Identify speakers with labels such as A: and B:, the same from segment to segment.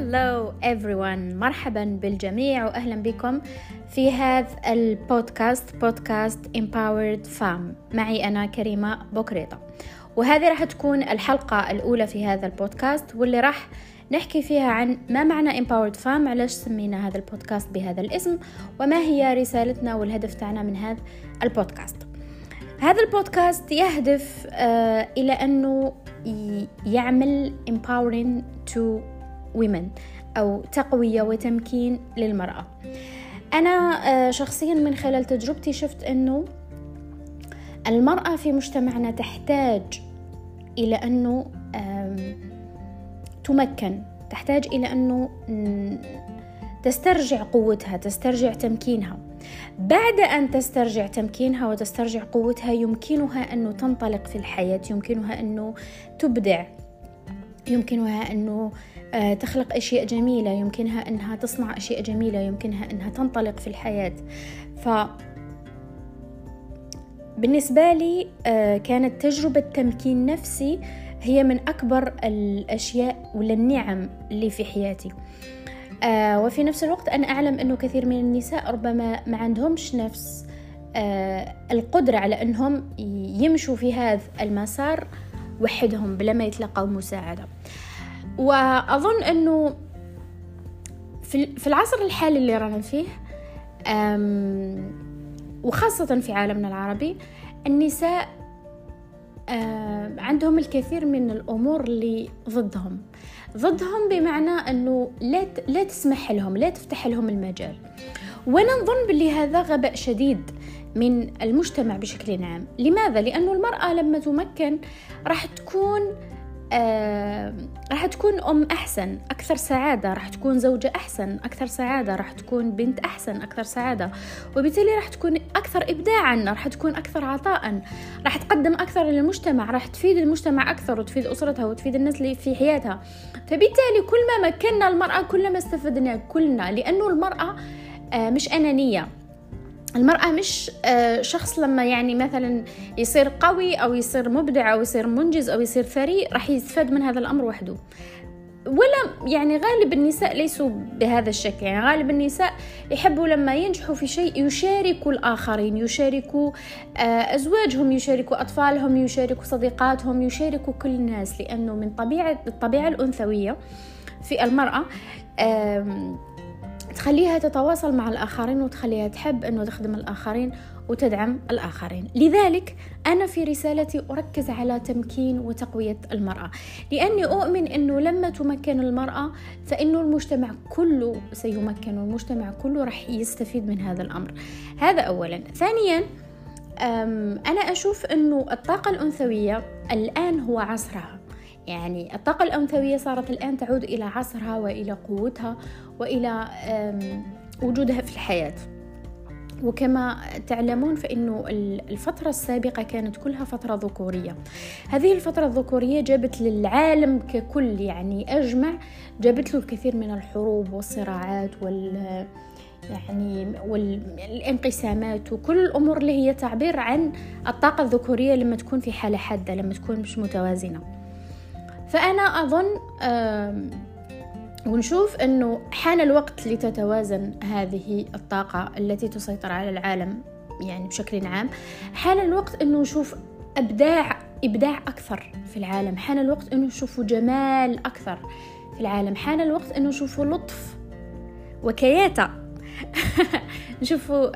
A: Hello everyone. مرحبا بالجميع واهلا بكم في هذا البودكاست بودكاست Empowered Fam معي أنا كريمة بوكريطة. وهذه راح تكون الحلقة الأولى في هذا البودكاست واللي راح نحكي فيها عن ما معنى Empowered Fam علاش سمينا هذا البودكاست بهذا الاسم وما هي رسالتنا والهدف تاعنا من هذا البودكاست. هذا البودكاست يهدف آه إلى أنه يعمل empowering to women أو تقوية وتمكين للمرأة. أنا آه شخصيا من خلال تجربتي شفت أنه المرأة في مجتمعنا تحتاج إلى أنه تمكن تحتاج إلى أنه تسترجع قوتها تسترجع تمكينها. بعد أن تسترجع تمكينها وتسترجع قوتها يمكنها أنه تنطلق في الحياة يمكنها أنه تبدع يمكنها أنه تخلق أشياء جميلة يمكنها أنها تصنع أشياء جميلة يمكنها أنها تنطلق في الحياة. ف بالنسبة لي كانت تجربة تمكين نفسي هي من أكبر الأشياء ولا النعم اللي في حياتي. آه وفي نفس الوقت أنا أعلم أنه كثير من النساء ربما ما عندهمش نفس آه القدرة على أنهم يمشوا في هذا المسار وحدهم بلا ما يتلقوا مساعدة. وأظن أنه في العصر الحالي اللي رانا فيه وخاصة في عالمنا العربي النساء عندهم الكثير من الأمور اللي ضدهم. ضدهم بمعنى أنه لا لا تسمح لهم لا تفتح لهم المجال. وأنا نظن باللي هذا غباء شديد من المجتمع بشكل عام. لماذا؟ لأنه المرأة لما تمكن راح تكون آه راح تكون أم أحسن أكثر سعادة راح تكون زوجة أحسن أكثر سعادة راح تكون بنت أحسن أكثر سعادة. وبالتالي راح تكون أكثر إبداعا راح تكون أكثر عطاء. راح تقدم أكثر للمجتمع راح تفيد المجتمع أكثر وتفيد أسرتها وتفيد الناس اللي في حياتها. فبالتالي كل ما مكنا المرأة كل ما استفدنا كلنا لأنه المرأة آه مش أنانية. المرأة مش شخص لما يعني مثلا يصير قوي أو يصير مبدع أو يصير منجز أو يصير ثري راح يستفاد من هذا الأمر وحده. ولا يعني غالب النساء ليسوا بهذا الشكل. يعني غالب النساء يحبوا لما ينجحوا في شيء يشاركوا الآخرين يشاركوا أزواجهم يشاركوا أطفالهم يشاركوا صديقاتهم يشاركوا كل الناس. لأنه من طبيعة الطبيعة الأنثوية في المرأة تخليها تتواصل مع الآخرين وتخليها تحب أنه تخدم الآخرين وتدعم الآخرين. لذلك أنا في رسالتي أركز على تمكين وتقوية المرأة. لأني أؤمن أنه لما تمكن المرأة فإنه المجتمع كله سيمكن والمجتمع كله رح يستفيد من هذا الأمر. هذا أولا. ثانيا أنا أشوف أنه الطاقة الأنثوية الآن هو عصرها. يعني الطاقة الأنثوية صارت الآن تعود إلى عصرها وإلى قوتها وإلى وجودها في الحياة. وكما تعلمون فإنه الفترة السابقة كانت كلها فترة ذكورية. هذه الفترة الذكورية جابت للعالم ككل يعني أجمع جابت له الكثير من الحروب والصراعات وال يعني والانقسامات وكل الأمور اللي هي تعبير عن الطاقة الذكورية لما تكون في حالة حادة لما تكون مش متوازنة. فأنا أظن ونشوف أنه حان الوقت لتتوازن هذه الطاقة التي تسيطر على العالم يعني بشكل عام. حان الوقت أنه نشوف إبداع إبداع أكثر في العالم. حان الوقت أنه نشوف جمال أكثر في العالم. حان الوقت أنه نشوف لطف وكياتة نشوفوا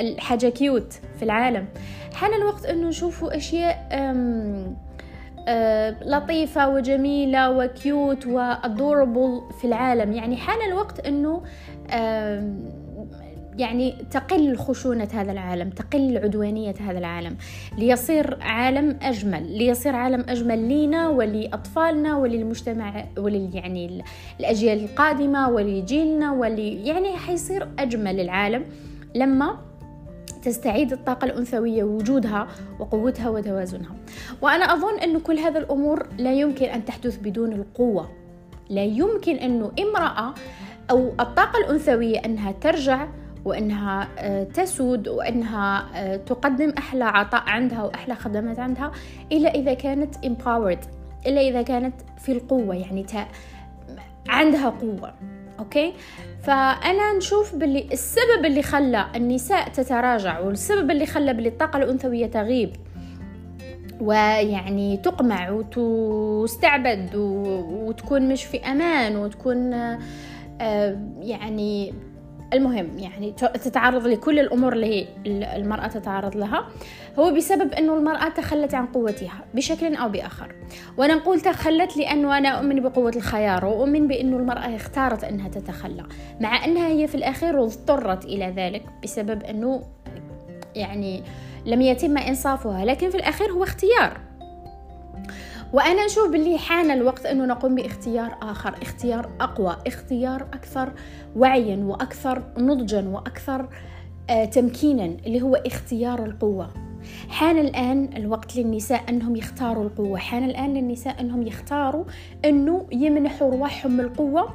A: الحاجة كيوت في العالم. حان الوقت أنه نشوفوا أشياء آه لطيفة وجميلة وكيوت وأدوربل في العالم. يعني حان الوقت أنه آه يعني تقل خشونة هذا العالم تقل عدوانية هذا العالم. ليصير عالم أجمل ليصير عالم أجمل لينا ولأطفالنا وللمجتمع ولل يعني الأجيال القادمة ولجيلنا ولي يعني حيصير أجمل العالم. لما تستعيد الطاقة الأنثوية وجودها وقوتها وتوازنها. وأنا أظن أن كل هذا الأمور لا يمكن أن تحدث بدون القوة. لا يمكن أنه امرأة أو الطاقة الأنثوية أنها ترجع وأنها تسود وأنها تقدم أحلى عطاء عندها وأحلى خدمات عندها إلا إذا كانت empowered إلا إذا كانت في القوة يعني عندها قوة. أوكي؟ فأنا نشوف باللي السبب اللي خلى النساء تتراجع والسبب اللي خلى باللي الطاقة الأنثوية تغيب ويعني تقمع وتستعبد وتكون مش في أمان وتكون آه، يعني المهم يعني تتعرض لكل الأمور اللي هي المرأة تتعرض لها. هو بسبب أنه المرأة تخلت عن قوتها بشكل أو بآخر. وأنا نقول تخلت لأنه أنا أؤمن بقوة الخيار وأؤمن بأنه المرأة اختارت أنها تتخلى مع أنها هي في الأخير اضطرت إلى ذلك بسبب أنه يعني لم يتم إنصافها لكن في الأخير هو اختيار. وأنا نشوف باللي حان الوقت أنه نقوم باختيار آخر اختيار أقوى اختيار أكثر وعيا وأكثر نضجا وأكثر آه تمكينا اللي هو اختيار القوة. حان الآن الوقت للنساء أنهم يختاروا القوة. حان الآن للنساء أنهم يختاروا أنه يمنحوا رواحهم القوة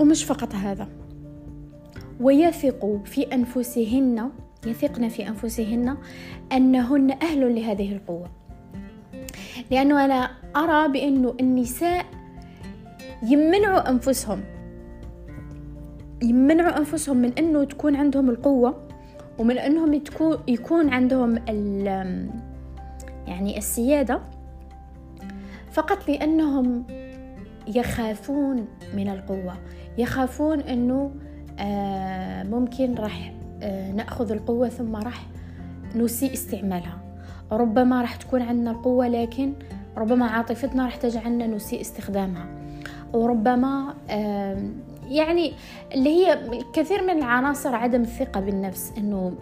A: ومش فقط هذا. ويثقوا في أنفسهن يثقن في أنفسهن أنهن أهل لهذه القوة. لأنه أنا أرى بأنه النساء يمنعوا أنفسهم. يمنعوا أنفسهم من أنه تكون عندهم القوة ومن أنهم تكون يكون عندهم يعني السيادة. فقط لأنهم يخافون من القوة يخافون أنه آه، ممكن راح آه، نأخذ القوة ثم راح نسيء استعمالها. ربما راح تكون عندنا القوة لكن ربما عاطفتنا راح تجعلنا نسيء استخدامها. وربما يعني اللي هي كثير من العناصر عدم الثقة بالنفس إنه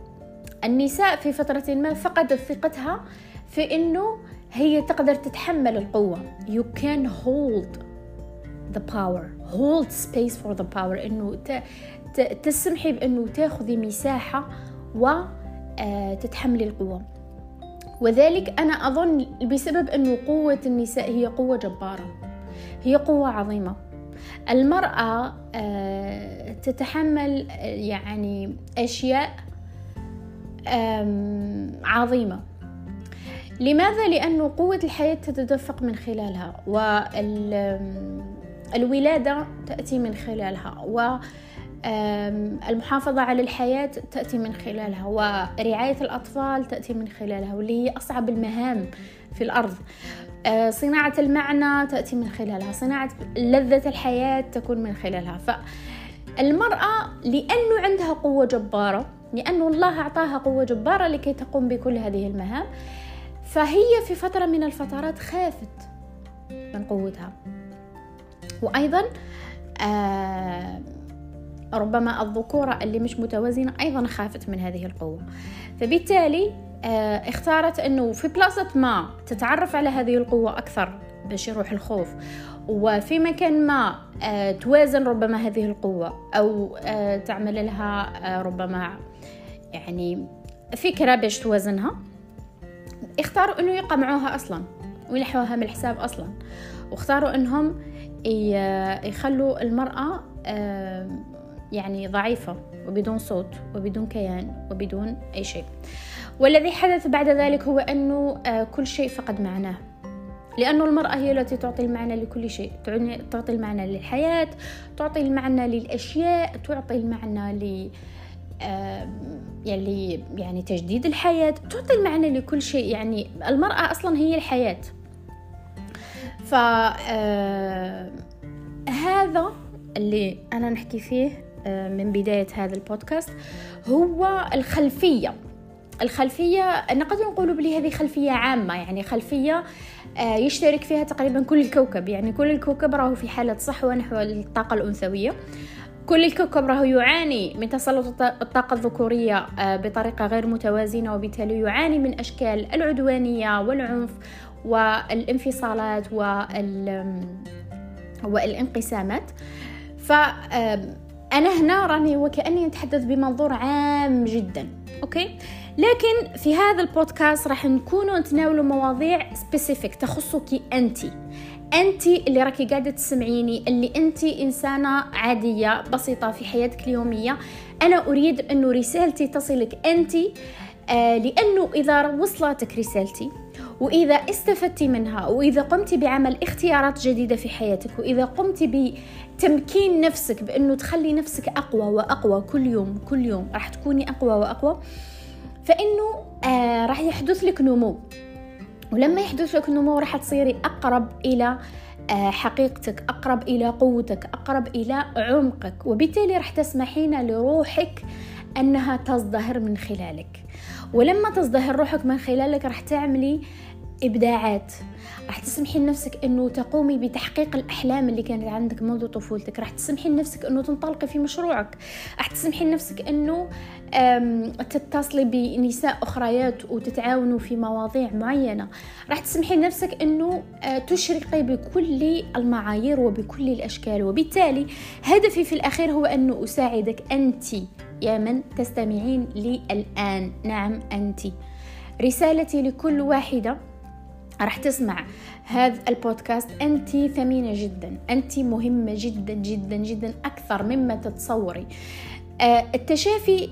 A: النساء في فترة ما فقدت ثقتها في إنه هي تقدر تتحمل القوة. You can hold the power. Hold space for the power. إنه تسمحي بإنه تاخذي مساحة وتتحملي آه، القوة. وذلك أنا أظن بسبب أنه قوة النساء هي قوة جبارة هي قوة عظيمة المرأة آه، تتحمل يعني أشياء عظيمة لماذا؟ لأن قوة الحياة تتدفق من خلالها والولادة تأتي من خلالها و المحافظة على الحياة تأتي من خلالها ورعاية الأطفال تأتي من خلالها واللي هي أصعب المهام في الأرض. أه، صناعة المعنى تأتي من خلالها صناعة لذة الحياة تكون من خلالها. فالمرأة لأنه عندها قوة جبارة لأنه الله أعطاها قوة جبارة لكي تقوم بكل هذه المهام فهي في فترة من الفترات خافت من قوتها. وأيضا آه ربما الذكورة اللي مش متوازنة أيضا خافت من هذه القوة. فبالتالي آه، اختارت أنه في بلاصة ما تتعرف على هذه القوة أكثر باش يروح الخوف وفي مكان ما آه، توازن ربما هذه القوة أو آه، تعمل لها ربما يعني فكرة باش توازنها. اختاروا إنه يقمعوها أصلا وينحوها من الحساب أصلا. واختاروا إنهم يخلوا المرأة يعني ضعيفة وبدون صوت وبدون كيان وبدون أي شيء. والذي حدث بعد ذلك هو أنه آه، كل شيء فقد معناه. لأن المرأة هي التي تعطي المعنى لكل شيء تعطي المعنى للحياة تعطي المعنى للأشياء تعطي المعنى ل يعني يعني تجديد الحياة تعطي المعنى لكل شيء. يعني المرأة أصلا هي الحياة. ف آه، هذا اللي أنا نحكي فيه آه، من بداية هذا البودكاست هو الخلفية. الخلفية نقدر نقول بلي هذه خلفية عامة يعني خلفية آه، يشترك فيها تقريبا كل الكوكب. يعني كل الكوكب راهو في حالة صحوة نحو الطاقة الأنثوية. كل الكوكب راهو يعاني من تسلط الطاقة الذكورية آه، بطريقة غير متوازنة وبالتالي يعاني من أشكال العدوانية والعنف والانفصالات والانقسامات. ف أنا هنا راني وكأني نتحدث بمنظور عام جدا. okay؟ لكن في هذا البودكاست راح نكونوا نتناولوا مواضيع specific تخصك أنت. أنت اللي راكي قاعدة تسمعيني اللي أنت إنسانة عادية بسيطة في حياتك اليومية. أنا أريد أنه رسالتي تصلك أنت آه لأنه إذا وصلتك رسالتي وإذا استفدتي منها وإذا قمتي بعمل اختيارات جديدة في حياتك وإذا قمتي بتمكين نفسك بأنه تخلي نفسك أقوى وأقوى كل يوم كل يوم راح تكوني أقوى وأقوى. فإنه آه راح يحدث لك نمو. ولما يحدث لك نمو راح تصيري أقرب إلى آه، حقيقتك أقرب إلى قوتك أقرب إلى عمقك. وبالتالي راح تسمحين لروحك أنها تزدهر من خلالك. ولما تزدهر روحك من خلالك راح تعملي إبداعات. راح تسمحي لنفسك إنه تقومي بتحقيق الأحلام اللي كانت عندك منذ طفولتك. راح تسمحي لنفسك إنه تنطلقي في مشروعك. راح تسمحي لنفسك إنه تتصلي بنساء أخريات وتتعاونوا في مواضيع معينة. راح تسمحي لنفسك إنه آه، تشرقي بكل المعايير وبكل الأشكال. وبالتالي هدفي في الأخير هو انه أساعدك أنت. يا من تستمعين لي الآن. نعم أنت. رسالتي لكل واحدة راح تسمع هذا البودكاست. أنت ثمينة جدا. أنت مهمة جدا جدا جدا أكثر مما تتصوري. آه، التشافي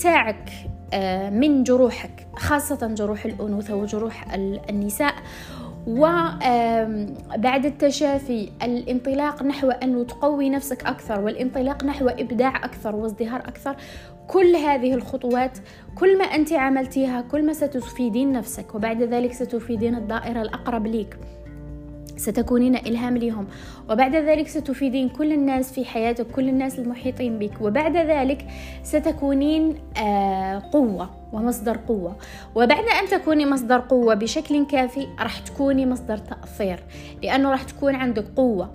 A: تاعك آه، من جروحك خاصة جروح الأنوثة وجروح النساء. وبعد التشافي الانطلاق نحو أن تقوي نفسك أكثر والانطلاق نحو إبداع أكثر وازدهار أكثر. كل هذه الخطوات كل ما أنت عملتيها كل ما ستفيدين نفسك وبعد ذلك ستفيدين الدائرة الأقرب ليك. ستكونين إلهام لهم وبعد ذلك ستفيدين كل الناس في حياتك كل الناس المحيطين بك. وبعد ذلك ستكونين آه، قوة ومصدر قوة. وبعد أن تكوني مصدر قوة بشكل كافي راح تكوني مصدر تأثير لأنه راح تكون عندك قوة.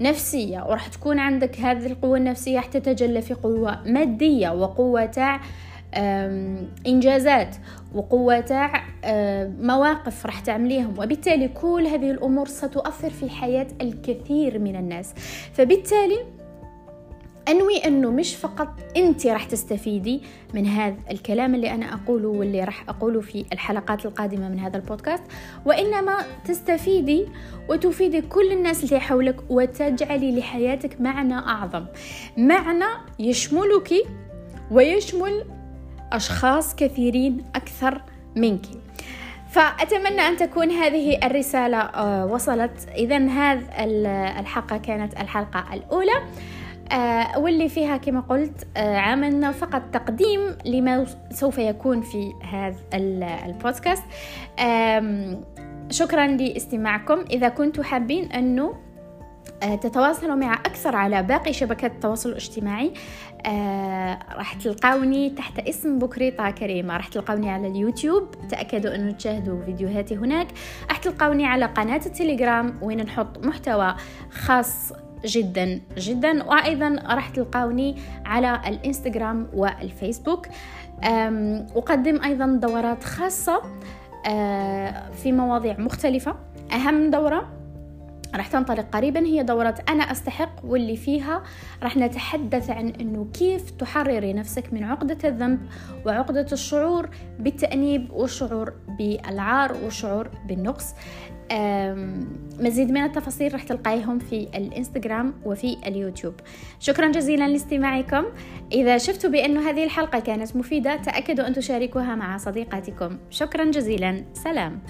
A: نفسية وراح تكون عندك هذه القوة النفسية راح تتجلى في قوة مادية وقوة تاع إنجازات وقوة تاع مواقف راح تعمليهم. وبالتالي كل هذه الأمور ستؤثر في حياة الكثير من الناس. فبالتالي أنوي أنه مش فقط انت راح تستفيدي من هذا الكلام اللي أنا أقوله واللي راح أقوله في الحلقات القادمة من هذا البودكاست وإنما تستفيدي وتفيدي كل الناس اللي حولك وتجعلي لحياتك معنى أعظم. معنى يشملك ويشمل أشخاص كثيرين أكثر منك. فأتمنى أن تكون هذه الرسالة آه، وصلت. إذا هذه الحلقة كانت الحلقة الأولى. آه، واللي فيها كما قلت آه، عملنا فقط تقديم لما سوف يكون في هذا البودكاست. شكرا لاستماعكم. إذا كنتم حابين أنه آه، تتواصلوا مع أكثر على باقي شبكات التواصل الاجتماعي آه راح تلقاوني تحت اسم بكريطة كريمة. راح تلقاوني على اليوتيوب تأكدوا أنه تشاهدوا فيديوهاتي هناك. راح تلقاوني على قناة التليجرام وين نحط محتوى خاص جدا جدا. وأيضا راح تلقاوني على الإنستغرام والفيسبوك. أقدم أيضا دورات خاصة آه، في مواضيع مختلفة. أهم دورة راح تنطلق قريبا هي دورة أنا أستحق واللي فيها راح نتحدث عن أنه كيف تحرري نفسك من عقدة الذنب وعقدة الشعور بالتأنيب والشعور بالعار والشعور بالنقص. مزيد من التفاصيل راح تلقايهم في الإنستغرام وفي اليوتيوب. شكرا جزيلا لاستماعكم. إذا شفتوا بأن هذه الحلقة كانت مفيدة تأكدوا أن تشاركوها مع صديقاتكم. شكرا جزيلا. سلام.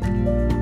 A: thank you